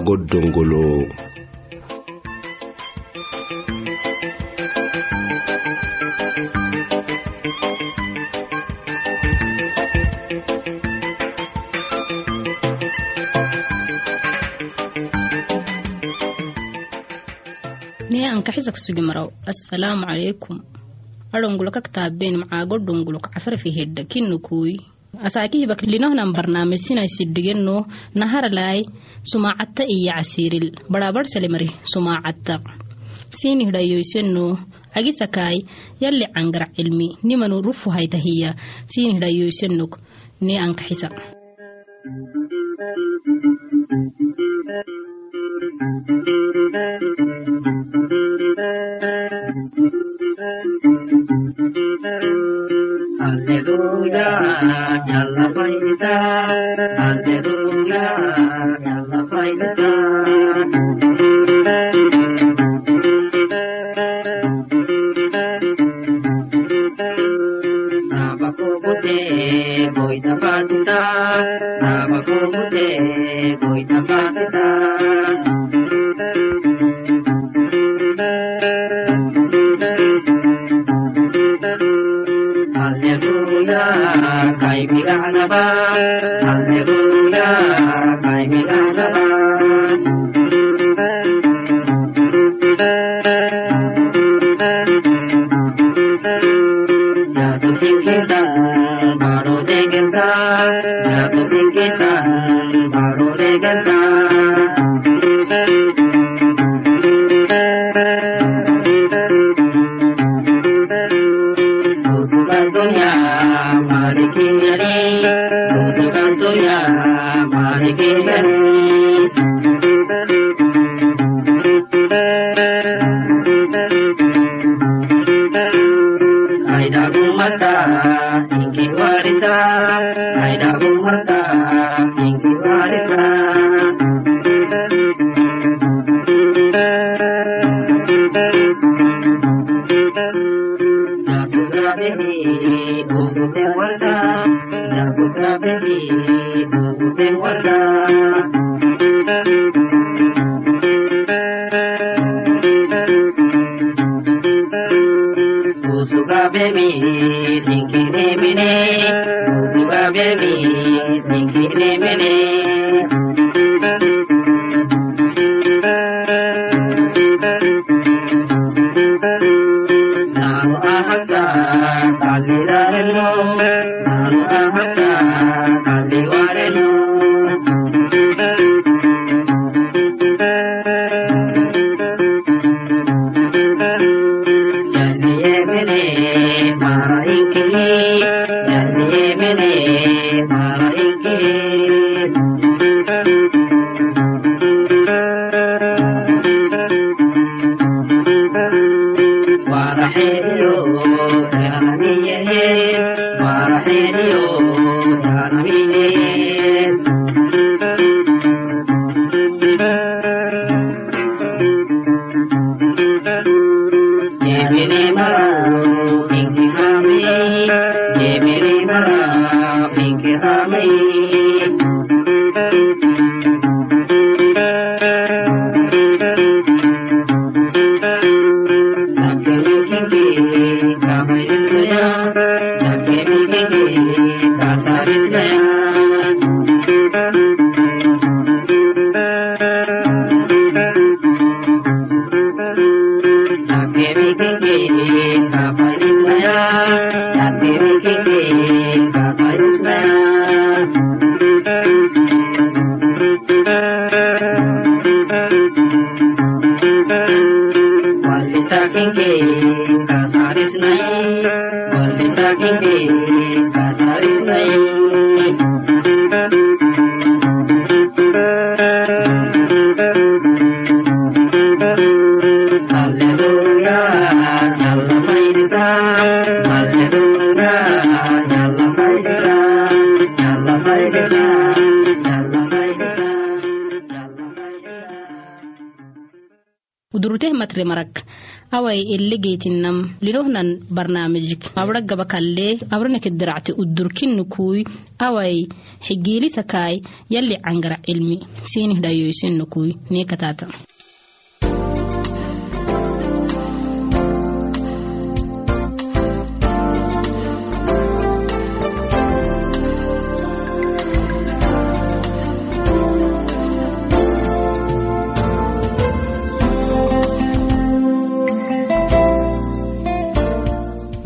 Aago dongolo ankaxisa kusugi maraw. Assalaamu calaykum adhongulo kaktaabeen macaago dhongulo kacafarafi hedha kinnukuy asaakihibak linahnan barnaamijsinaysidhigeno naharalaay sumaacatta iyo casiiril. Badhaabadhsalemari sumaacatta siinihidhayoyseno agisakaay yalli cangar cilmi nimanu rufuhaytahiya siinihidhayoysenog ne ankaxisa Alleluia, Jalla Paita, Alleluia, Jalla Paita. Goita Pata, Nama Kumute, Goita Pata, milanaba. Ingki Thank you. Thank you. Marak awai elegeytinam lirohnan barnaamijik abra gaba kalle abranekediracte udurkinnukui awai xigiilisakaai yalli cangara cilmi sinih dhayoysinnukui neekataata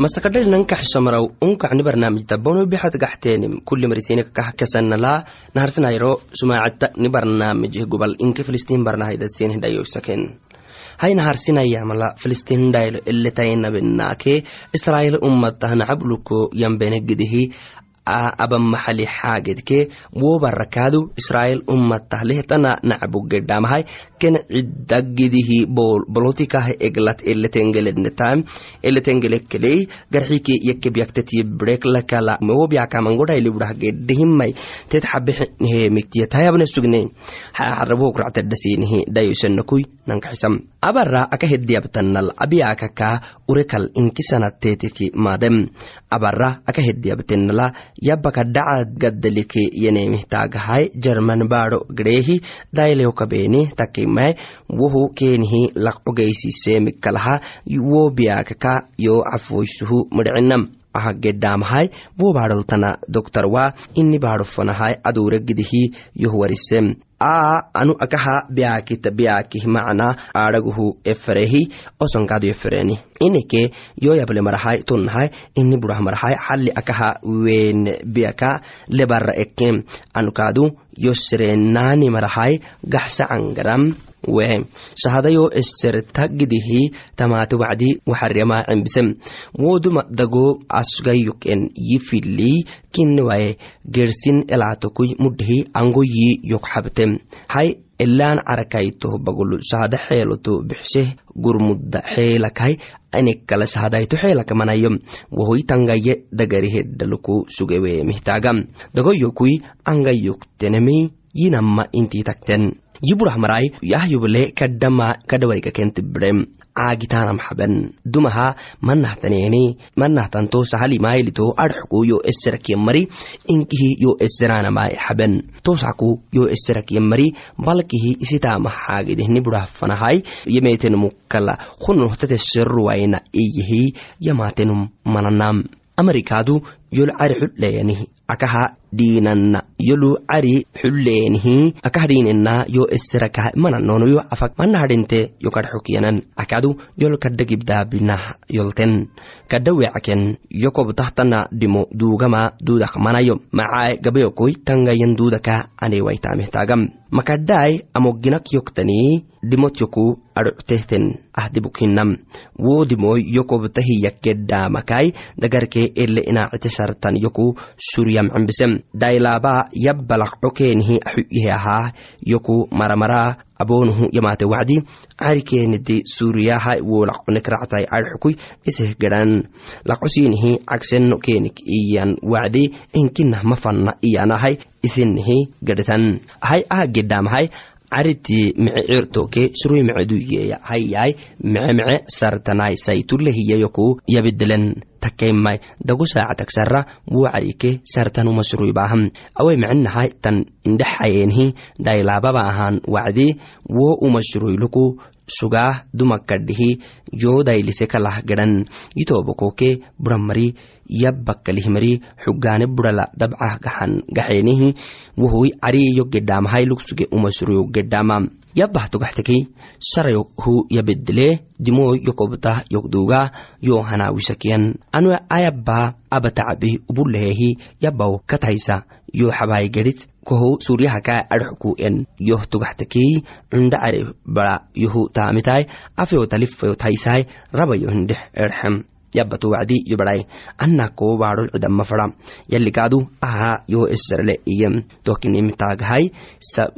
masakadhali nankaxsomaraw unkacni barnaamijta bono bixad gaxteenim kuli marisinika kahkesanala naharsinayro sumaacadta ni barnaamij gubal inke filistiin barnahaydasin hidhayoysaken hay naharsinayamala filistiin hindhaylo eletaynabinaake israa'iil ummatah nacabluko yambenegidihi abamaxali xaagedke wobarakaadu israa'iil ummatah lehtana nacbugedhamahay ken cidagidihi bolotikah eglat eletengelednetam eletengelekkeley garxike yakebyaktetiye breklakala wobyakamangodhailiburahgedhihimai tet xabehemiktiyatayabne sugne xarabohokractadhasinihi dhayosanakui nankaxisam abara aka hediyabtanal abiyakaka urekal inkisanattetiki madem abara aka yabaka dhaca gaddalike yenemihtaagahay jerman baadho gdheehi daylewkabeeni takimai wohu keenihi laqcogeysiseemikalaha wo biyakaka yo cafoysuhu midcinam aha gedhaamahay wo baadholtana doktor wa ini baadhofanahay aduuregidihi yohwarisem a anu akaha biakita biakih macna aadaguhu eferehi osonkaadu efereni inike yoyable marahay tunnahay ini burah marahay xalli akaha wen biaka lebara ekem anukaadu yoserenaani marahay gaxsa cangaram wehe sahadayo esertagidihi tamaate wacdi waxarema cembisem woduma dago asgayuken yifili kinnewaye gersin elaatokui mudhihi angoyi yokxabtem hay elaan carakaytoh bagulu sahada xeeloto bixseh gurmudda xeelakay anekkala sahadayto xeelakamanayo wohoy tangaye dagariheddaluku sugewe mihtagam dagoyokui angayoktenemi yinamma intii takten yiburah marai yahyuble kadhama kadhawarika kentibirem caagitanam xaben dumaha manahtaneeni manahtanto sahalimaylito adxku yo eserakiya mari inkihi yo eseranamai xaben tosaku yo eserakiya mari balkihi isitama xaagidehni burah fanahai yemetenum kala hunohtate seruwaina iyihi yamatenum mananam amerikaadu yol cari xudheyanihi akaha dhiinanna yolu cari xulleenihi akah dhiinena yo eserakaha mananono yo afak manahadhinte yo kadxukyanan akadu yol yolten. Kadha wecaken yo kobtahtana dhimo duugama duudak manayo. Macae gabayokoi tangayan duudaka anewaitamehtaagam makadhaai amoginak yoktanii dhimot yoku adhoctehten ahdibukhinam wo dhimoy yo kobtahiyakedhamakai dagarke ele inaacite sartan yoku suryam cembisem dailaba yabbalaqcokeenihi axuyihe ahaa yoku maramara aboonuhu yamaate wacdi carikeenidi suuriyaha wolaqonekractai adxukui iseh gedan. Laqosiinihi cagseno keenik iyan wacdi inkinah mafanna iyanahay isinihi gedhetan hay aha gedhamahay cariti mice cirtoke surui mice duyeya hayai mice mice sartanai saitulehiyayoku yabidelen takaimai dagu saacatagsara wo carike sartanuma suruibaham awai micinahay tan indhexayenhi dailababa ahan wacdi wo uma suruiluku sugaah dumakadhihi yoo daylise kalah gedhan yitobokoke buramari yabbakalihmari xugaane burala dabcah gaxan gaxeenihi wohoy cariyo gedhaamahay lugsuge umasuruyo gedhaama yabbah togaxtekey sarayo hu yabedele dimoy yokobtah yokduga yo hanawisakiyan anu ayabba abatacabi ubulehehi yabbaw kataysa yo xabaay gedhit koho suryahaka adxku en yoh togaxtekey cunda care bara yohu taamitai afeyo hindhex erxem yabato wacdi yo badai anna ko baadol cidama fada yalikaadu aha yo iyo tohkinimitaagahai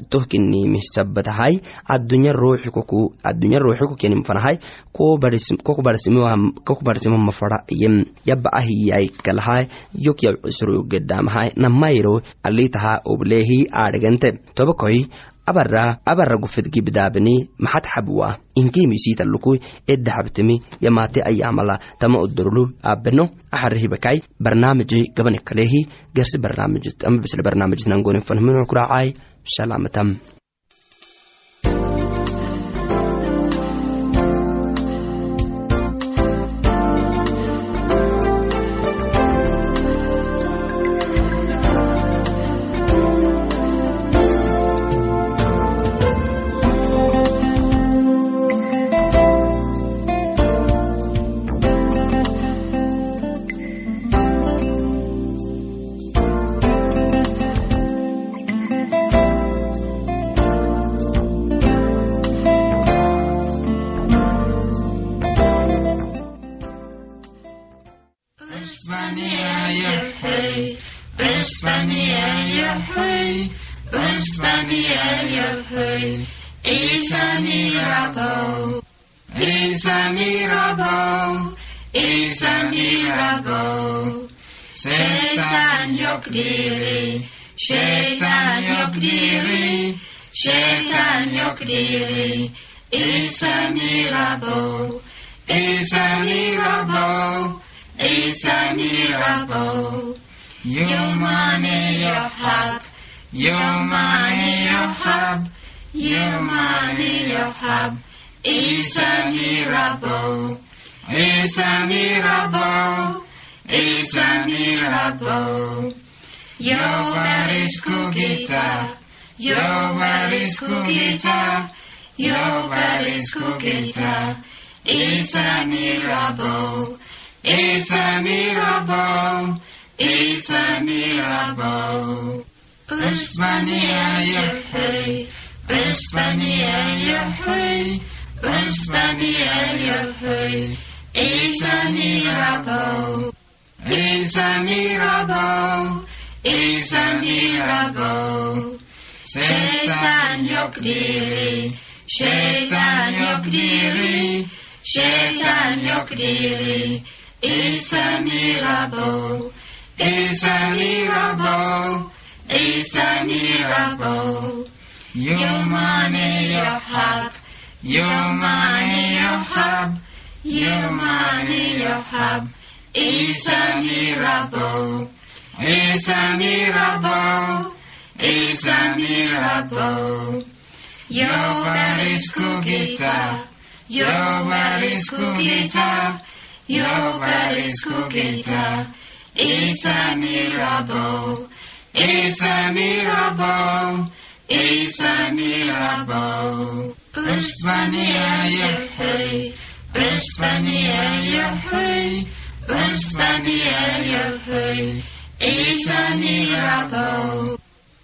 tohkinimi sabbatahai addunya ruuxi koku addunya ruuxi kokenim fanahai koku barsimama fada iyo yaba ahiyai kalahai yok yab cusro gedamahai namayro alitaha oblehi aadhigante tobakoi abara abara gufedgi bidaabini maxad xabwa inkiimisiitaluku eddahabtimi yamaate ayaamala tama odorlu aabeno axarihibakai barnaamiji gabani kalehi garsi barnaamij ama bisle barnaamij nangonin fanhminu kuraacai salaamatam Dieu est un mirabeau, est un mirabeau, est un mirabeau. Yok diri, şeytan yok diri, şeytan yok diri. Is a mirabeau, is a mirabeau, is a mirabeau. You money, your heart. Your money, your hub, your money, your hub. Is a miracle, is a miracle, is a miracle. Your varis cugita, your varis cugita, your varis cugita is a miracle, is a miracle, is a miracle. Osmania Yahweh, Osmania Yahweh, Osmania Yahweh, is a miracle, is a miracle, is a miracle. Şeytan yok diri, Satan yok diri, Satan yok diri, is a miracle, is a miracle is a miracle. Your money your hub, your money your hub, your money your hub is a miracle. Is a miracle, is a miracle. Your baris kugita, your baris kugita, your baris kugita It's a miracle. It's a miracle. It's a miracle. Usmania Yahweh. Usmania Yahweh. Usmania Yahweh. It's a miracle.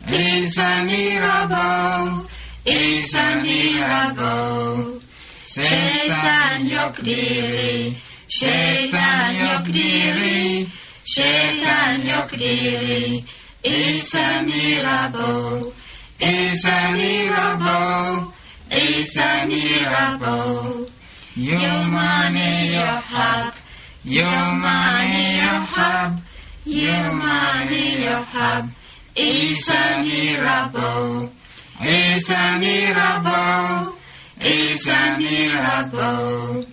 It's a miracle. It's a miracle. Şeytan yok diri. Şeytan yok diri. Şeytan yok diri. Şeytan yok diri is a miracle, is a miracle, is a miracle. Your money, your hub, your money, your hub, your money, your hub. Is a miracle, is a miracle, is a miracle.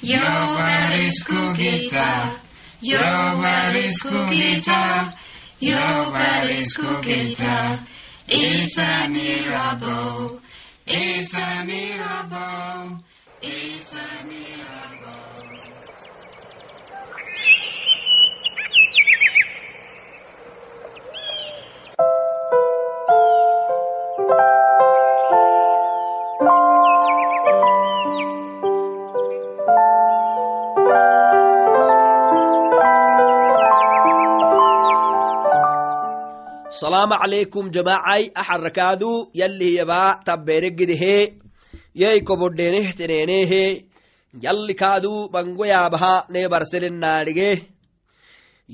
Your word is Kukita, your word is Kukita. Nobody's cooking tough. It's a miracle. It's a miracle. It's a miracle. Salama calaykum jamacai axarakaadu yalli yaba tabbereggedehe yai kobodhenehteneenehe yalli kaadu bango yaabaha nee barselennaadhige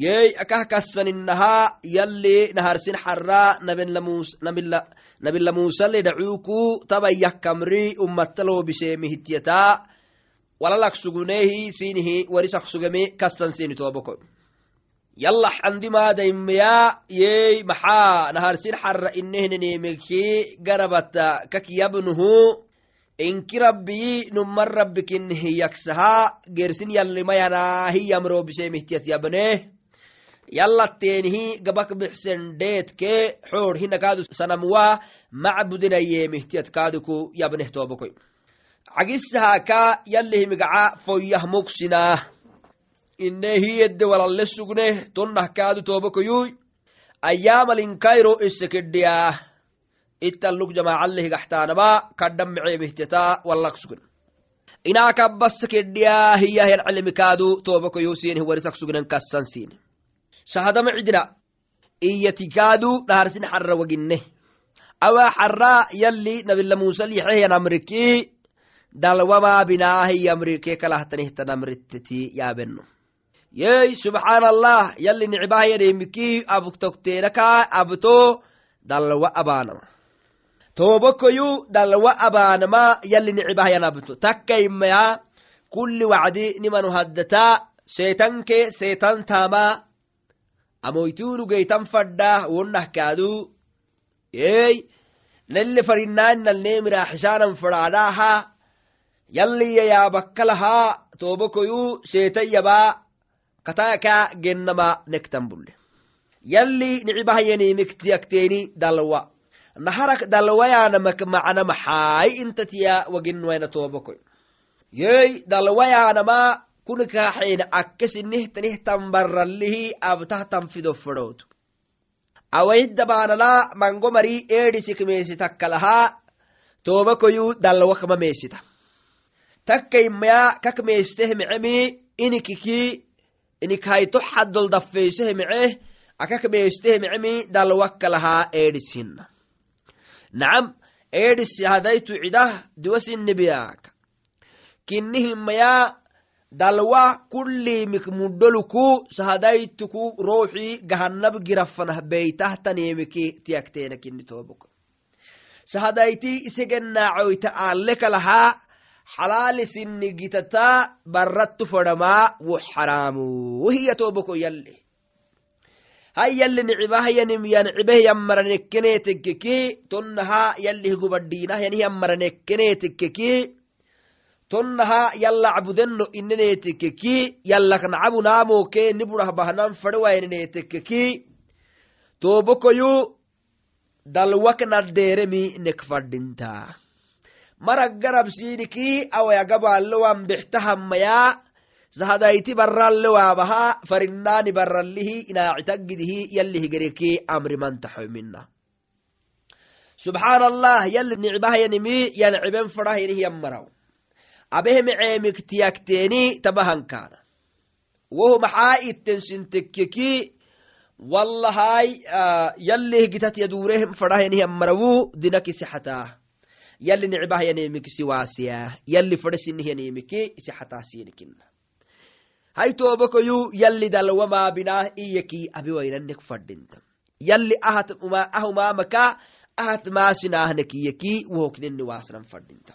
yey akah kassaninaha yalli naharsin xarra nabila musale dhacuuku tabayyakkamri ummattaloobiseemihityata walalak suguneehi sinihi warisak sugame kassan sini toobako yalla xandimaadaimeya yey maxaa naharsin xarra inehnenemeki garabata kakyabnuhu inki rabbiyi numman rabbikin hiyaksaha gersin yallimayanahiyamrobiseemihtiyat yabneh yallateenihi gabak bixsen dheetke xoor hinakaadu sanamwa macbudinayeemihtiyat kaaduku yabneh toobakoy cagisahaka yallihimigaca foyyah mugsinah inehiyedde walalle sugne tonnah kaadu toobakoyuy ayyaamalinkairo isekedhiyaah ittaluk jamacallehigaxtaanaba kadhameceemihteta wallak sugn inaakabbasa kedhiyaa hiyahen calimikaadu toobakoyu sinih warisak sugnen kassan sin shahadama cidina iyatikaadu dhaharsin xarra waginne awaa xarra yalli nabila musal yaxehyan amriki dalwamaa binaahi yamrike yey subxaan allah yalli nicbahayanimiki abtokteenaka abto dalwa abaanama toobokoyu dalwa abaanama yalli nicbahayan abto takkaimaya kulli wacdi nimanu haddata seetanke seetan taama amoytunu geytan fadda wonnah kaadu. Ey nelle farinnaannalneemiraxisaanan fadhaadhaaha yalliya yaabakkalaha toobokoyu katayaka gennama nektan bulle. Yalli nicibahyanimiktiyakteni dalwa naharak dalwayaanamak macna maxaay intatiya waginwayna toobokoy yey dalwayaanama kunikaaxeena akkesinihtanihtan barrallihi abtahtan fido fadhowtu awahiddabaanala mango mari eedhisik meesi takkalaha toobakoyu dalwakma meesita takkaimaya kak meesteh mecemi inikiki inikhayto xaddol daffeyseh mece akak meesteh mecemi dalwakkalaha eedhis hinna nacam eedhis hadaytu cidah duwasinnibiyaaka kinnihimaya dalwa kullimik muddoluku sahadaytuku rooxi gahanab girafanah beytahtaneemiki tiyakteena kinni tooboko sahadayti isegennaacoyta aalle kalaha xalaali sinni gitata barrattu fadhamaa wo xaraamu wahiya tooboko yalle hay yalli nicibahyanim yancibeh yammaranekkeneetekkeki tonnaha yallih tonnaha yalla cabudeno ineneetekkeki yallak nacabunaamooke niburah bahnan fadhewayneneetekkeki toobokoyu dalwak naddeeremi nek fadhinta marag garabsiiniki awayagabaalewan bextahammaya sahadayti barrallewaabaha farinnaani barrallihi inaacitaggidihi yalli higereki amrimantaxoymina yalli nicbahyanimi yanciben fadhahyinih yammaraw. Abehmeceemiktiyakteeni tabahankaana wohu maxaa ittensintekkeki wallahay yallih gitat yaduureh fadhahyanih yammarawu dinakisixataa yalli nicbahyanemikisi waasiya yalli fadhesinihyanemiki isixataasinikina hay toobakoyu yalli dalwamaa binah iyaki abiwaynanek fadhinta yalli ahumaamaka ahat maasinaahnekiyaki wohokneni waasnan fadhinta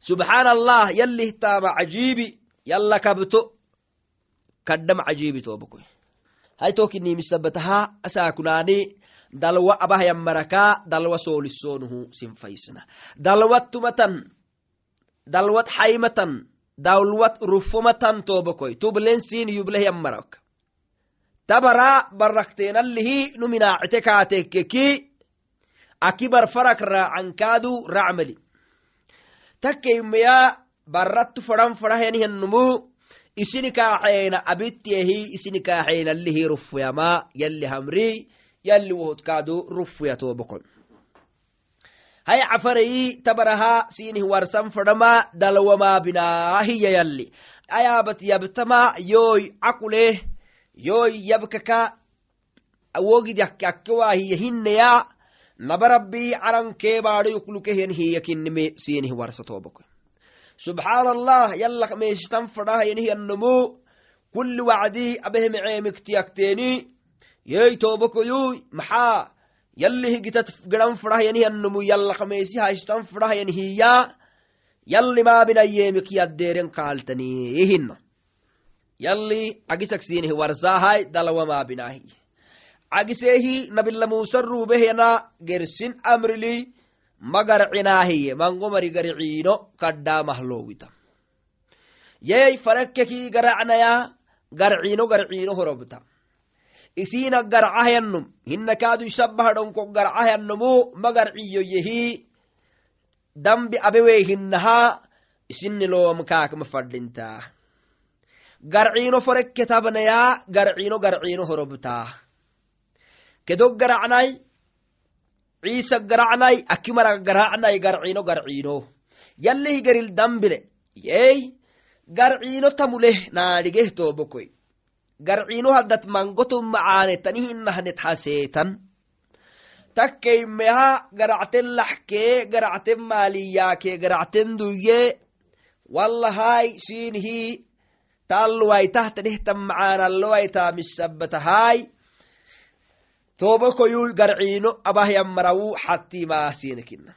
subxaan allah yallih taama yalla kabto kaddam cajiibi toobakoy hay tokinimisabbataha asaakunaani dalwa abahyanmaraka dalwa soolisonuhu sinfaysna. Dalwat tumatan dalwat xaymatan dalwat rufomatan toobakoy. Tublensin yubleh yammarak tabara barakteenallihi numinaacite kaatekkeki akibar farak raacankaadu racmeli takkeimeya barrattu fadhan fadhahyanihannumu isini kaaxeena abittiyehi isini kaaxeenallihi rufuyama yalli hamri yali wohodkaadu rufuyatoboko hay cafarayi tabaraha sinih warsan fadhama dalwama binaa hiya yalli ayabat yabtama yoy cakuleh yoy yabkaka awogid yakkewa hiya hinneya naba rabbi carankee baadhoyuklukehyan hiya kinnime sinih warsatoboko subxaan yallak meeshitan fadhaha yanihiyannomu kulli wacdi abehmeceemikti yey tooba koyuy maxaa? Yallih gitat gedhan fudhahyanihannumu yallaqmeysi haystan fudhahyan hiya yalli maabinayeemik yaddeeren kaaltanii hina yalli agisaksinih warsaahay dalawa maabinaahiye agiseehi nabila musa ruubehena gersin amrili magarcinaahiye mangomari garciino kaddhaa mahloowita. Yey farekkekii garacnaya garciino garciino horobta isina garcahyanum hinna kaadu isabbahadhonko garcahyannumu magarciyo yehi. Dambi abewey hinnaha isinni loom kaakma fadhinta garciino forekke garciino garciino horobta. Kedog garacnay ciisa garacnay akimara garacnay garciino garciino. Yalih geril dambile. Yey garciino tamuleh naadhigeh toobokoy garciino haddat mangotum macaane tani hinahnet haseetan. Takkeymeha garacten laxkee garacten maaliyaakee garacten duyye wallahay siinhi taalluwaitahtanehtan macaanallowaita misabatahay tobokoyu garciino abahyamarawu xattimaasiinekina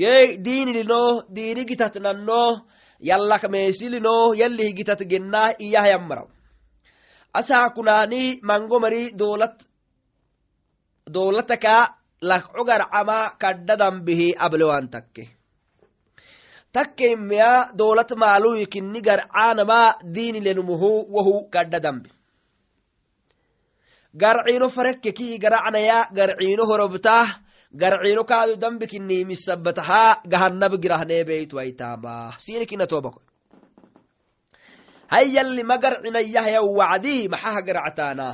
yey diinilino diini gitatnanno yallak meesilino yallih gitat gennah iyahyamaraw asaa kunaani mango mari doolat doolataka lakco garcama kadda dambihi ablewan takke. Takkeimeya doolat maaluyi kinni garcaanama diinilenumuhu wohu kadda dambi. Garciino farekkeki garacnaya garciino horobtah garciino kaadu dambi kinniimisabataha gahanab girahneebeytwaitama sinikina tobako hayyalli ma garcinayahya wacdi maxaha garactaana?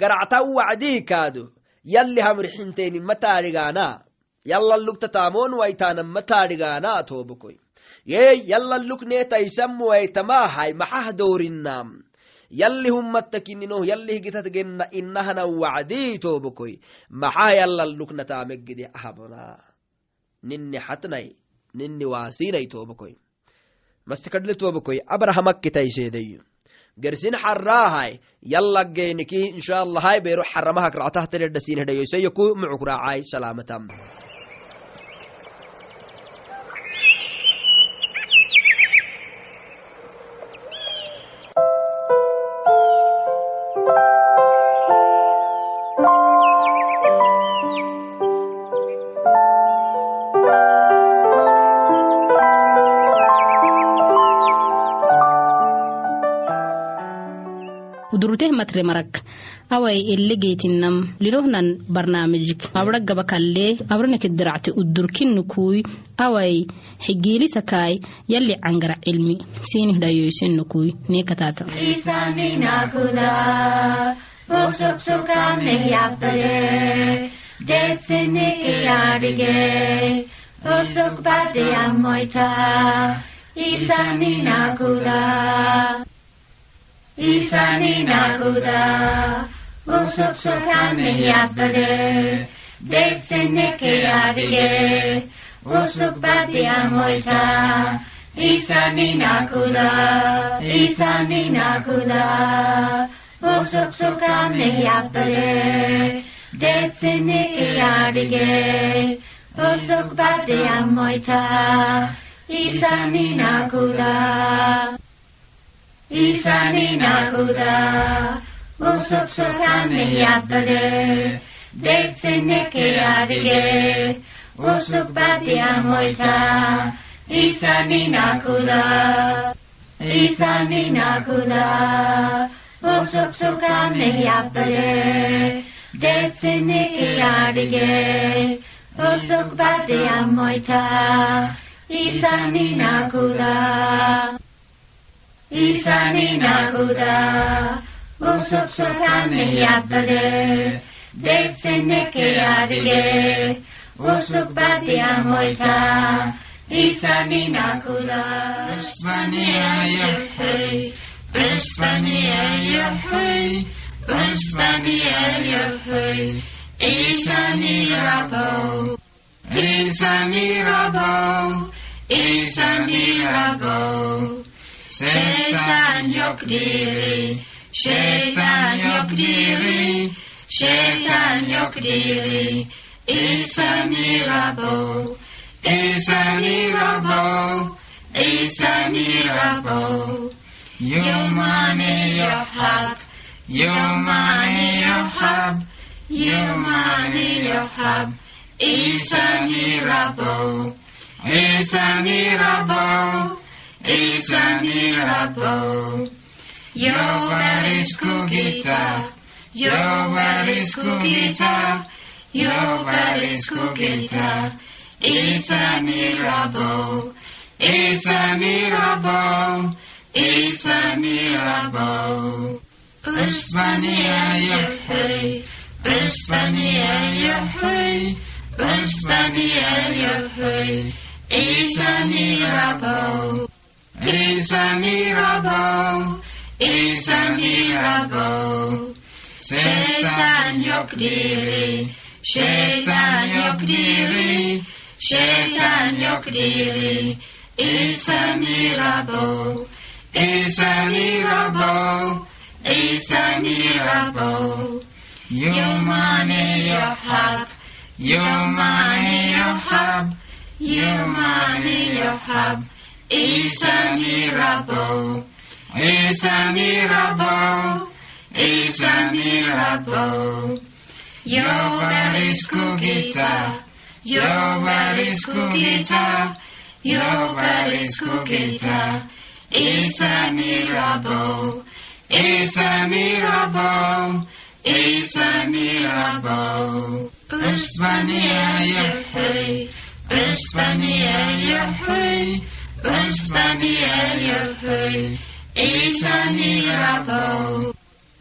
Garacta wacdi kaadu yalli hamrixinteeni mataadhigaana yallan lugtataamon waitaanan mataadhigaana tobakoy yey yallan lukneetaisammuwaitamahay maxah doorinam yalli hummattakinino yallih gitat genna innahana wacdii tobokoy maxaa yallan luknataamegide ahabna ninni hatnay ninni waasinay tobokoy mastikadle tobokoy abrahamakitaiseedeyo gersin xaraahay yallageeniki inshaallahai beero xaramahak ractahtaledhasinhedhayoisayo ku mucuk raacay salaamatam matre marak awai elle geytinnam lirohnan barnaamijik. Abra gaba kalle abraneke diracte udurkinnu kuy awai xigiilisakaay yalli cangara cilmi sinih dhayoysennu kuy neekataata Isanina izanina guda, osok sokan eiatade, deitzen neke adie, osok batia moita, izanina guda, izanina guda, osok sokan eiatade, deitzen neke adie, osok batia moita, izanina guda izan inaku da, osok sokan eiatale, deitzen neke adire, osok batia moita, izan inaku da, izan inaku da, osok sokan eiatale, deitzen neke adire, batia moita, izan da. Izaminaguda, Usuk-sukani yapale, Deitzen-neke adile, Usuk-bati amoita, Izaminaguda. Usmania yahay, Usmania yahay, Usmania yahay, Izani rabo, Izani rabo, Izani rabo şeytan yok diri, şeytan yok diri, şeytan yok diri. It's a miracle, it's a miracle, it's a. Your money, your hub, your money, your money, your a a is a miracle. Jehovah is Kukita, Jehovah is Kukita, Jehovah is Kukita, is a miracle. It's a miracle, it's a miracle. Uspania Yahweh, Uspania Yahweh, Uspania Yahweh, it's a miracle is a mirabeau, is a mirabeau. Şeytan yok diri, şeytan yok diri. Is a mirabeau, is a mirabeau, is a mirabeau. Your money, your hub, your money, your hub, your money, your hub is a miracle, is a miracle, is a miracle. Yovar is kukita, Yovar is kukita, Yovar is kukita, is a miracle, is a miracle. Isa mirabeau. Uspania Yahweh, Uspania Yahweh ösztenie jöjj, és a mi rabó,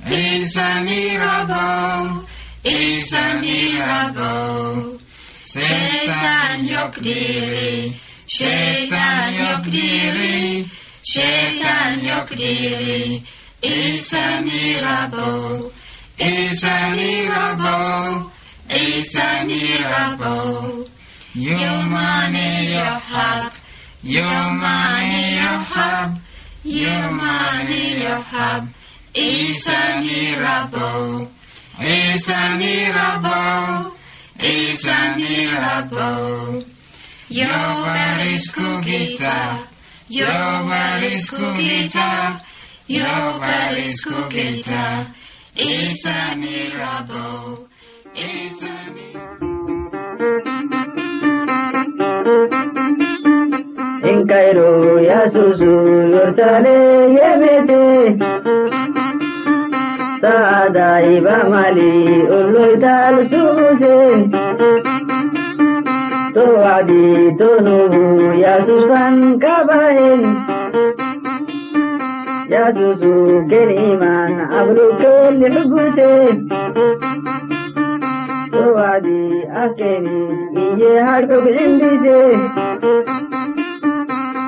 és a mi rabó, és a mi rabó. Sétán jogdíri, sétán jogdíri, sétán jogdíri, a mi rabó, és a mi rabó, és a mi rabó. Jó mané, jó your money, your hub, your money, your hub. Is a miracle, is a miracle, is a miracle. Your baris kugita, your baris kugita, your baris kugita is a is a. ካይሮ ያሱሱ ዮርሳሌም የቤቴ ሳዳይ ባማሊ ኦሎይታል ሱሴ ቶዋዲ ቶኑቡ ያሱሳን ካባሄን ያሱሱ ኬንኢማን አብሉ ኬል ሕጉሴ ቶዋዲ አኬኒ እየ ሃድሑክ ዕንዲሴ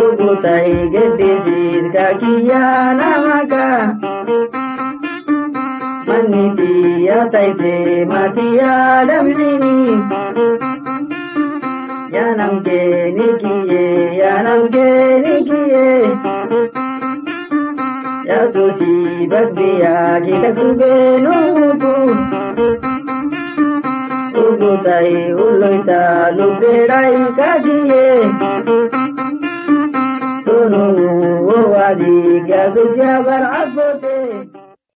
rubuta egeddisiis na namaka manni biyya taayite matiyyaa dabsini yaanam keeni kiyyee yaanam keeni kiyyee yaasuuti bagbiyaa kita kubee nuutu. Ubutai uloita luberai kadiye. من واديك بالجبر عبد